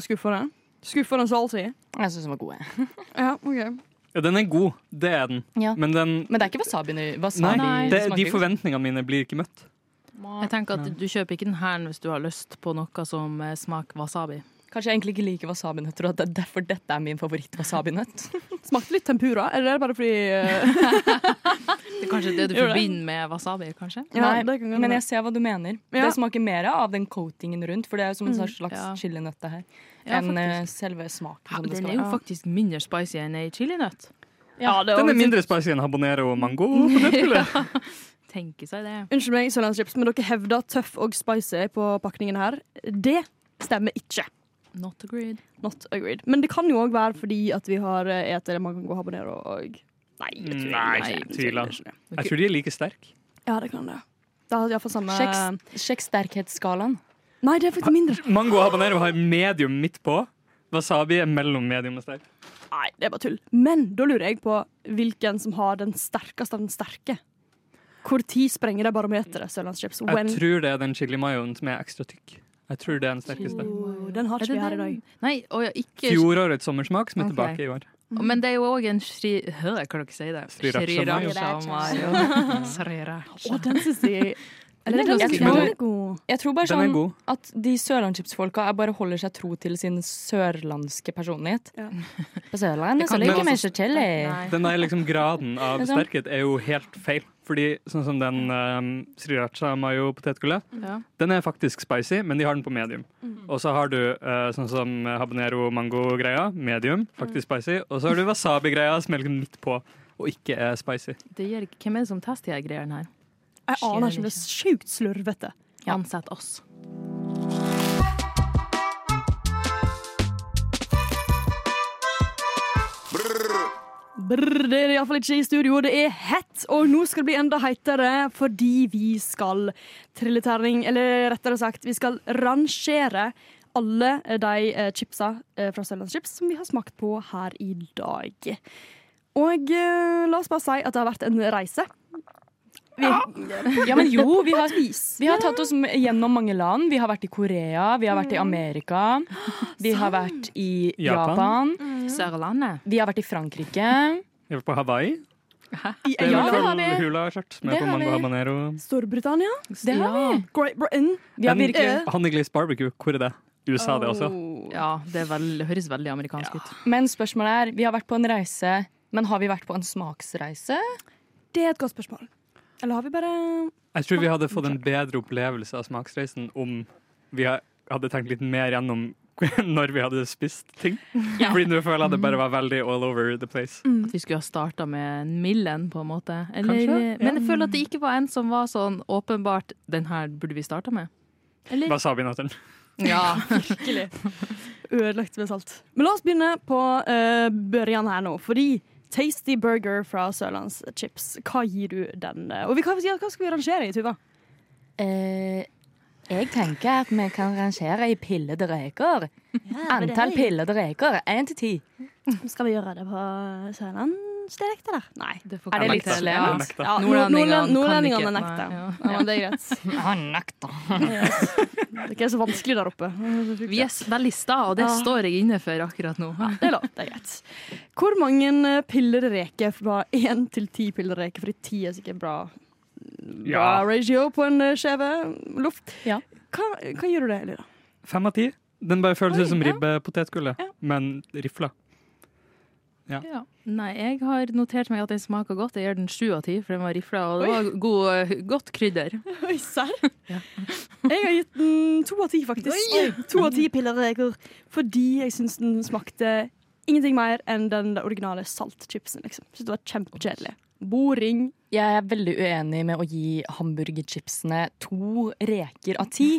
Skuffer skuffende. Skuffende salty.
Jeg syns den var god. jeg.
Ja, OK.
Ja, den er god, det er den.
Ja.
Men den
Men det er ikke wasabi. wasabi
Nei, det, de forventningene mine blir ikke møtt.
Jeg tenker at Du kjøper ikke den her hvis du har lyst på noe som smaker wasabi.
Kanskje jeg egentlig ikke liker wasabinøtter, og det er derfor dette er min favoritt-wasabinøtt.
Smakte litt tempura. Eller er det bare fordi uh,
Det er kanskje det du forbinder med wasabi, kanskje?
Ja,
Nei, men jeg ser hva du mener.
Ja.
Det smaker mer av den coatingen rundt, for det er jo som en
Mm,
slags
ja.
chilinøtt her, enn eh, selve smaken.
Ja,
som det
den
skal
er jo faktisk mindre spicy enn ei chilinøtt.
Ja,
Den er mindre spicy enn habanero mango på nøttebulle.
Tenker seg det.
Unnskyld meg, Sørlandschips, men dere hevder tøff og spicy på pakningen her. Det stemmer ikke.
Not agreed.
Not agreed. Men det kan jo òg være fordi at vi har eh, man kan gå og Nei, jeg tror
Nei,
ikke.
jeg tviler.
Jeg, det.
Jeg tror de er like sterke.
Ja, det kan det. Det har iallfall samme
Sjekk, sjekk sterkhetsskalaen.
Nei, det er faktisk mindre.
Mango og habanero har medium midt på. Wasabi er mellom medium og sterk.
Nei, det er bare tull. Men da lurer jeg på hvilken som har den sterkeste av den sterke. Hvor tid sprenger det barometeret?
Jeg tror det er den chili mayoen som er ekstra tykk. Jeg tror det er den sterkeste.
Oh, Den har ikke vi her i dag.
Nei, og ikke
Fjorårets sommersmak som er
Ok.
tilbake i år.
Men det er jo òg en shri... Hører jeg hva dere sier det.
Sriracha mayo.
Mayo. Sriracha.
Å, den syns jeg Eller
Den er
den
ganske
god. jeg er god.
Jeg tror bare
Den er
sånn
god.
at de sørlandschipsfolka er bare holder seg tro til sin sørlandske personlighet.
Ja.
På Sørlandet
Det
så
kan
liker
du
vi ikke chili.
Den der liksom graden av
Det er
sterkhet er jo helt feil. Fordi sånn som den um, sriracha mayo potetgullet,
Ja.
den er faktisk spicy, men de har den på medium.
Mm.
Og så har du uh, sånn som habanero mango-greia, medium, faktisk
Mm.
spicy. Og så har du wasabi-greia som er litt midt på, og ikke er spicy.
Det gjør, hvem er det som tester de greiene her?
Jeg aner ikke, men det er sjukt slurvete.
Ansett oss.
Brr, det er iallfall ikke i studio, det er hett, og nå skal det bli enda heitere fordi vi skal trille terning, eller rettere sagt, vi skal rangere alle de eh, chipsa eh, fra Sørlandschips som vi har smakt på her i dag. Og eh, la oss bare si at det har vært en reise. Vi,
Ja, men jo, vi har, vi har tatt oss gjennom mange land. Vi har vært i Korea, vi har vært i Amerika, vi har vært i
Japan.
Japan,
Sørlandet.
vi har vært i Frankrike.
Vi har vært på Hawaii.
I,
Det er
Ja, det har vi.
hula-skjørt med på mango habanero.
Storbritannia,
Det har vi.
Great Britain
Vi har virkelig
Eh,
Honey barbecue, hvor er det? USA, det også.
Oh.
Ja, det er vel, høres veldig amerikansk ut.
Men spørsmålet er, vi har vært på en reise, men har vi vært på en smaksreise?
Det er et godt spørsmål. Eller har vi bare
Jeg tror vi hadde fått en bedre opplevelse av smaksreisen om vi hadde tenkt litt mer gjennom når vi hadde spist ting. Fordi nå føler jeg det bare var veldig all over the place.
At vi skulle ha starta med en mild en, på en måte. Eller,
Kanskje, ja.
Men jeg føler at det ikke var en som var sånn åpenbart Den her burde vi starta med. Eller?
Wasabi-nøtteren.
Ja.
Virkelig. Ødelagt med salt. Men la oss begynne på uh, børjan her nå, fordi Tasty Burger fra Sørlandschips, hva gir du den? eh, Og vi kan, hva skal vi rangere i, Tuva?
Eh, jeg tenker at vi kan rangere i pillede reker. Antall pillede reker. Én til ti.
Skal vi gjøre det på sørlandsdialekt, eller? Nei.
Det
Er det litt slemt?
Ja,
Nordlendingene
nekter.
Ja.
Ja, det er greit.
Nøkta.
Det er ikke så vanskelig der oppe.
Vi er veldig sta, og det
Ja.
står jeg inne for akkurat nå.
Det er lov, det er greit. Hvor mange piller reker fra én til ti piller reker? Fordi ti er sikkert bra
Ja.
ratio på en eh, skjeve luft
Ja.
Hva, hva gir du det, Elida?
Fem av ti. Den bare føles
Oi,
ut som
ja.
ribbepotetgull,
Ja.
men rifla.
Ja. Nei, jeg har notert meg at den smaker godt. Jeg gir den sju av ti, for den var rifla, og det
Oi.
var god, eh, godt krydder.
Oi, serr? Jeg har gitt den to av ti, faktisk. To av ti pillereker. fordi jeg syns den smakte ingenting mer enn den originale saltchipsen. Liksom. Synes det var kjempekjedelig. Boring.
Jeg er veldig uenig med å gi hamburgerchipsene to reker av ti.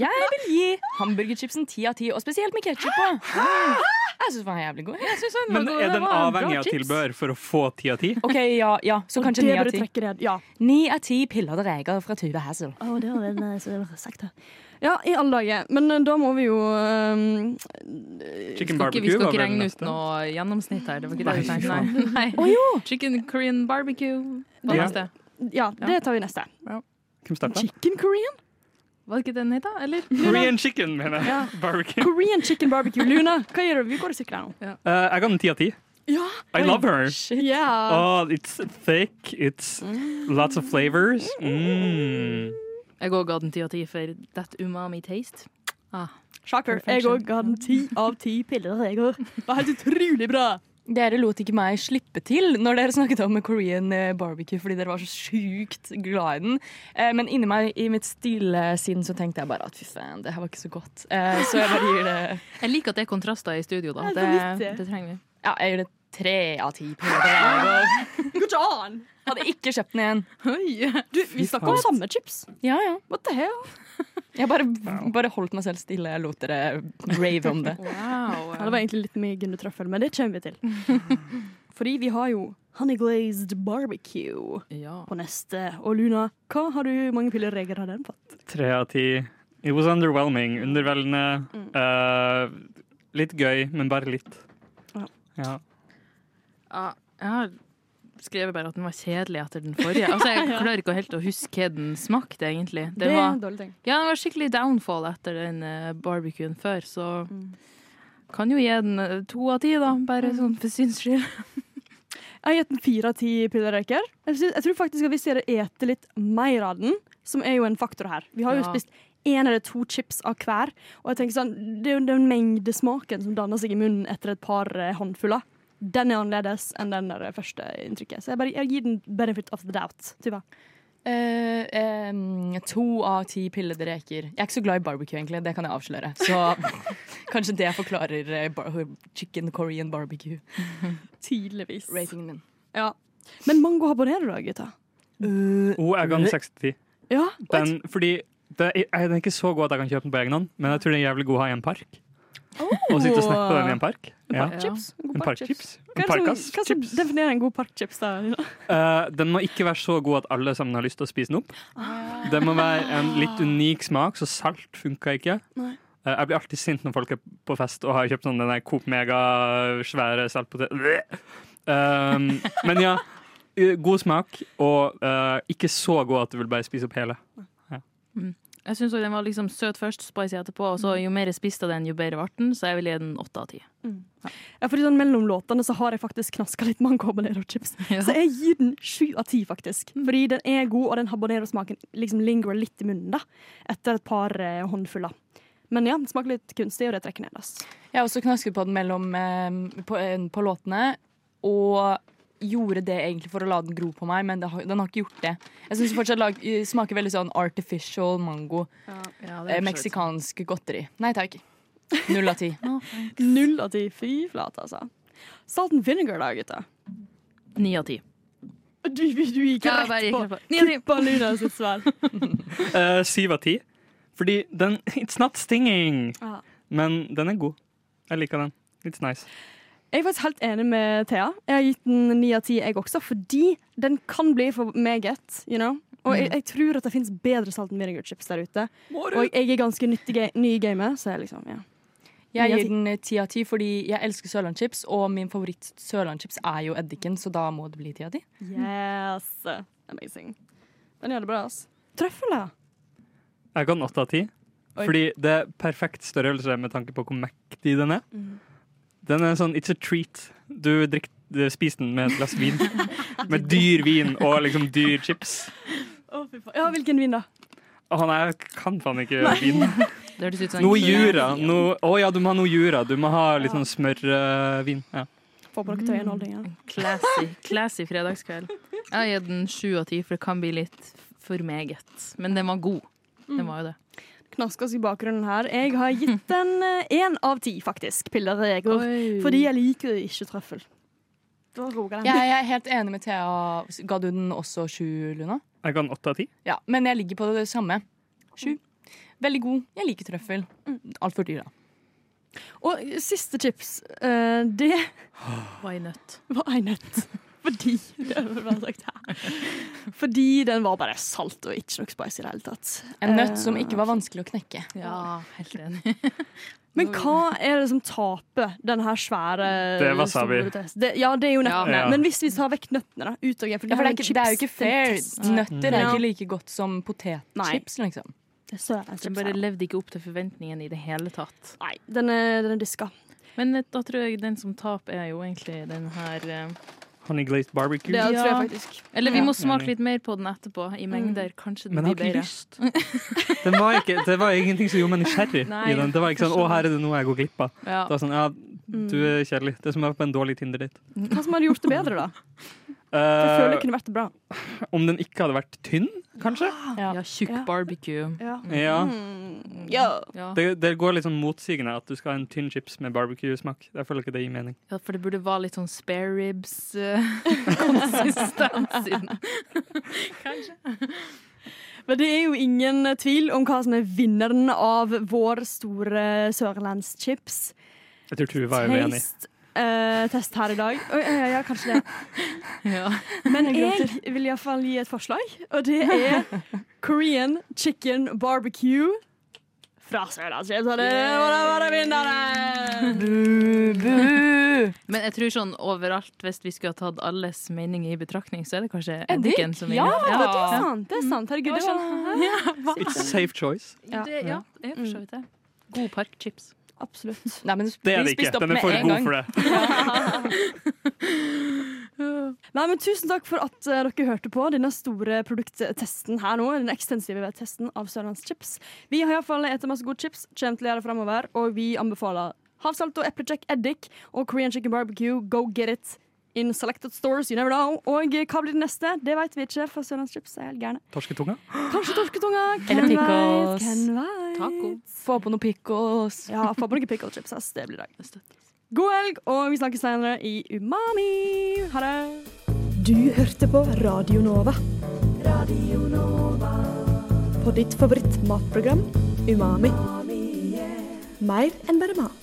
Jeg vil gi hamburgerchipsen ti av ti, og spesielt med ketsjup på. Mm. Jeg syns den var jævlig god. Jeg synes den var
Men er
Det
den
en
avhengig av tilbehør for å få ti av ti?
OK, ja, ja. Så
Og
kanskje ni av ti. Ni av ti pillede reker fra Tuve Hassel.
Å, det var en så sagt, Ja, i alle dager. Men eh, da må vi jo um,
Chicken
ikke, vi skal ikke regne ut noe gjennomsnitt her. Det var ikke det vi tenkte. Nei. Nei. Chicken Korean barbecue var
Ja.
neste.
Ja, det tar vi neste.
Hvem starta?
Chicken Korean?
Var det ikke den het, da? Eller?
Korean chicken, mener jeg.
Ja.
Barbecue.
Korean chicken barbecue. Luna, hva gjør du? Vi går og sykler nå.
Eh, jeg ga den ti av ti.
Ja.
I love her.
Yeah.
Oh, it's thick. It's lots of flavors. Mm.
Jeg òg ga den ti av ti for that umami taste. Ah.
Shocker. Jeg òg ga den ti av ti piller reker. Det var helt utrolig bra.
Dere lot ikke meg slippe til når dere snakket om Korean eh, barbecue, fordi dere var så sjukt glad i den. Eh, Men inni meg, i mitt stille sinn, så tenkte jeg bare at fy faen, det her var ikke så godt. Eh, Så jeg bare gir det
Jeg liker at det er kontraster i studio, da. Det, det trenger vi.
Ja, jeg gir det tre av ti. piller.
Good ikke.
Hadde ikke kjøpt den igjen.
Oi!
Du, vi snakker om samme chips.
Ja, ja.
What the hell?
Jeg bare, bare holdt meg selv stille. Jeg lot dere rave om det.
Wow.
Ja, det var egentlig litt mye Gunde Trøffel, men det kommer vi til. Fordi vi har jo honey glazed barbecue
Ja.
på neste. Og Luna, hva har du mange piller reker har den fått?
Tre av ti. It was underwhelming. Underveldende. Eh, litt gøy, men bare litt.
Ja.
Ja.
Ja, jeg har skrevet bare at den var kjedelig etter den forrige. Altså, Jeg klarer ikke helt å huske hva den smakte, egentlig.
Det
Den
er
var,
en dårlig ting.
ja, den var skikkelig downfall etter den uh, barbecuen før, så kan jo gi den eh, to av ti, da. Bare sånn for syns skyld.
Jeg har gitt den fire av ti pillereker. Jeg, synes- jeg tror faktisk at hvis dere eter litt mer av den, som er jo en faktor her Vi har jo
Ja.
spist én eller to chips av hver. Og jeg tenker sånn, Det er jo den mengdesmaken som danner seg i munnen etter et par eh, håndfuller. Den er annerledes enn den der første inntrykket. Så jeg, bare, jeg gir den benefit of the doubt. Typa.
Uh, um, to av ti pillede reker. Jeg er ikke så glad i barbecue, egentlig. Det kan jeg avsløre. Så kanskje det forklarer eh, bar chicken Korean barbecue.
Tydeligvis.
Ratingen min.
Ja. Men mango habanero, da, gutta?
Oh, jeg ga den seks til ti.
Ja,
Den, fordi det den er ikke så god at jeg kan kjøpe den på egen hånd, men jeg tror den er jævlig god å ha i en park. Å sitte og snakke på den i en park.
En
Ja.
parkchips. God parkchips.
parkchips.
Hva er det som, definerer en god parkchips? da?
Uh, den må ikke være så god at alle sammen har lyst til å spise den opp. Det må være en litt unik smak, så salt funka ikke.
Nei.
Eh, jeg blir alltid sint når folk er på fest og har kjøpt sånn den Coop Mega svære saltpotet. Um, men ja, eh, god smak, og uh, ikke så god at du vil bare spise opp hele.
Jeg syns den var liksom søt først, spicy etterpå, og så jo mer jeg spiste av den, jo bedre ble den, så jeg vil gi den åtte av ti.
Ja, for sånn Mellom låtene så har jeg faktisk knaska litt mango habanero-chips.
Ja.
Så jeg gir den sju av ti, faktisk. Fordi den er god, og den habanero-smaken liksom lingrer litt i munnen da etter et par eh, håndfuller. Men ja, den smaker litt kunstig, og det trekker ned. ass.
Jeg har også knasket på den mellom, eh, på, eh, på låtene, og gjorde det egentlig for å la den gro på meg, men det har, den har ikke gjort det. Jeg syns fortsatt lag, eh, smaker veldig sånn artificial mango. Eh, meksikansk godteri. Nei takk. Null av ti.
Null av ti. Fy flate, altså. Salt and vinegar, da, gutta.
Ni av ti.
Du, du gikk
Ja,
rett
gikk
på. Kuppa Luna sitt svar.
Eh, Syv av ti. Fordi den It's not stinging!
Ah.
Men den er god. Jeg liker den. It's nice.
Jeg er faktisk helt enig med Thea. Jeg har gitt den ni av ti, jeg også, fordi den kan bli for meget. You know? Og jeg, jeg tror at det finnes bedre salt enn vinegarchips der ute. Og jeg er ganske nyttig ny i gamet, så jeg liksom, ja.
Jeg gir den eh, ti av ti fordi jeg elsker sørlandschips, og min favoritt sørlandschips er jo eddiken, så da må det bli ti av ti.
Yes. Amazing. Den gjør det bra, ass. Trøffel, da?
Jeg ga den åtte av ti. Fordi det er perfekt størrelse med tanke på hvor mektig den er. Den er sånn It's a treat. Du, drikker du spiser den med et glass vin. med dyr vin og liksom dyr chips.
Oh, fy faen. Ja, hvilken vin, da?
Å nei, jeg kan faen ikke vin.
Ut som
Noe jura. Å no, oh, ja, du må ha noe jura. Du må ha litt sånn smørvin. ja.
Få på dere tøyenholdninger.
classy, classy fredagskveld. Jeg har gitt den sju av ti, for det kan bli litt for meget. Men den var god. Den var jo det.
Knaskes i bakgrunnen her. Jeg har gitt den én av ti, faktisk. Piller til Egor. Fordi jeg liker ikke trøffel. Da roer den.
Jeg er helt enig med Thea. Ga du den også sju, Luna?
Jeg ga den åtte av ti.
Ja, men jeg ligger på det samme. Sju. Veldig god. Jeg liker trøffel. Altfor dyr, da.
Og siste chips, eh, det
ei nøtt.
var en nøtt. Fordi det vel bare sagt her. Fordi den var bare salt og ikke noe spice i det hele tatt.
En nøtt
Eh,
som ikke var vanskelig å knekke.
Ja, helt enig.
Men hva er det som taper den her svære
Det er wasabi.
Det, ja, det er jo nøttene.
Ja.
Men hvis vi tar vekk nøttene, da? Ut og igjen, for
Ja, for det, er ikke, det er jo ikke fair. Nøtter er ikke like godt som potetchips, liksom.
Det
Den bare levde ikke opp til forventningene i det hele tatt.
Nei, den er, den er diska.
Men eh, da tror jeg den som taper, er jo egentlig den her eh,
Honey glazed barbecue.
Det tror jeg faktisk.
Eller vi må smake litt mer på den etterpå, i mengder. Kanskje den
Men jeg
blir
har ikke
bedre.
lyst. Den var ikke, det var ingenting som gjorde meg nysgjerrig. I den. Det var ikke sånn 'Å, her er det noe jeg går glipp av'.
Ja.
Det var sånn, ja, Du er kjedelig. Det er som å være på en dårlig Tinder-date.
Hva som har gjort det bedre, da? Jeg føler det
Eh,
kunne vært bra.
om den ikke hadde vært tynn, kanskje?
Ja, tjukk barbecue.
Ja.
Ja.
Mm. ja.
Ja.
Det, det går litt sånn motsigende at du skal ha en tynn chips med barbecue-smak. Jeg føler ikke det gir mening.
ja, for det burde være litt sånn spare ribs-konsistens i den.
Men det er jo ingen tvil om hva som er vinneren av vår store sørlandschips.
Jeg tror Tuva er uenig.
Taste eh, test her i dag. Oi, ja, ja, kanskje det.
Ja.
Men jeg vil iallfall gi et forslag, og det er Korean chicken barbecue fra det være!
Men jeg tror sånn overalt, hvis vi skulle ha tatt alles mening i betraktning, så er det kanskje
Eddik?
eddiken som
Ja,
vinner.
Ja, det er sant. det er sant. Herregud, det var
It's safe choice.
Ja.
Det, ja, det er for så vidt det. God parkchips.
Absolutt.
Nei, men
Det er det ikke. Den er for god
gang.
for det.
Nei, men Tusen takk for at uh, dere hørte på denne store produkttesten her nå. Den ekstensive testen av Sørlandschips. Vi har iallfall spist masse gode chips, kommer til å gjøre det fremover, og vi anbefaler havsalt og eplecheck eddik og Korean chicken barbecue. Go get it in selected stores, you never know. Og hva blir det neste? Det vet vi ikke, for Sørlandschips er helt gærne.
Torsketunga?
Kanskje torsketunga?
Eller pickles.
Taco.
Få på noen pickles.
Ja, få på noen pickle chips. ass. Det blir dag. God helg, og vi snakkes senere i Umami. Ha det.
Du hørte på Radio Nova. Radio Nova. På ditt favoritt matprogram Umami. Mer enn bare mat.